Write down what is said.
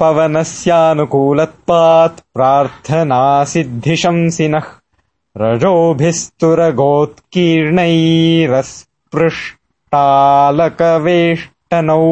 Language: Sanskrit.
पवनस्यानुकूलत्वात् प्रार्थनासिद्धिशंसिनः रजोभिस्तुरगोत्कीर्णैरस्पृष्टालकवेष्टनौ।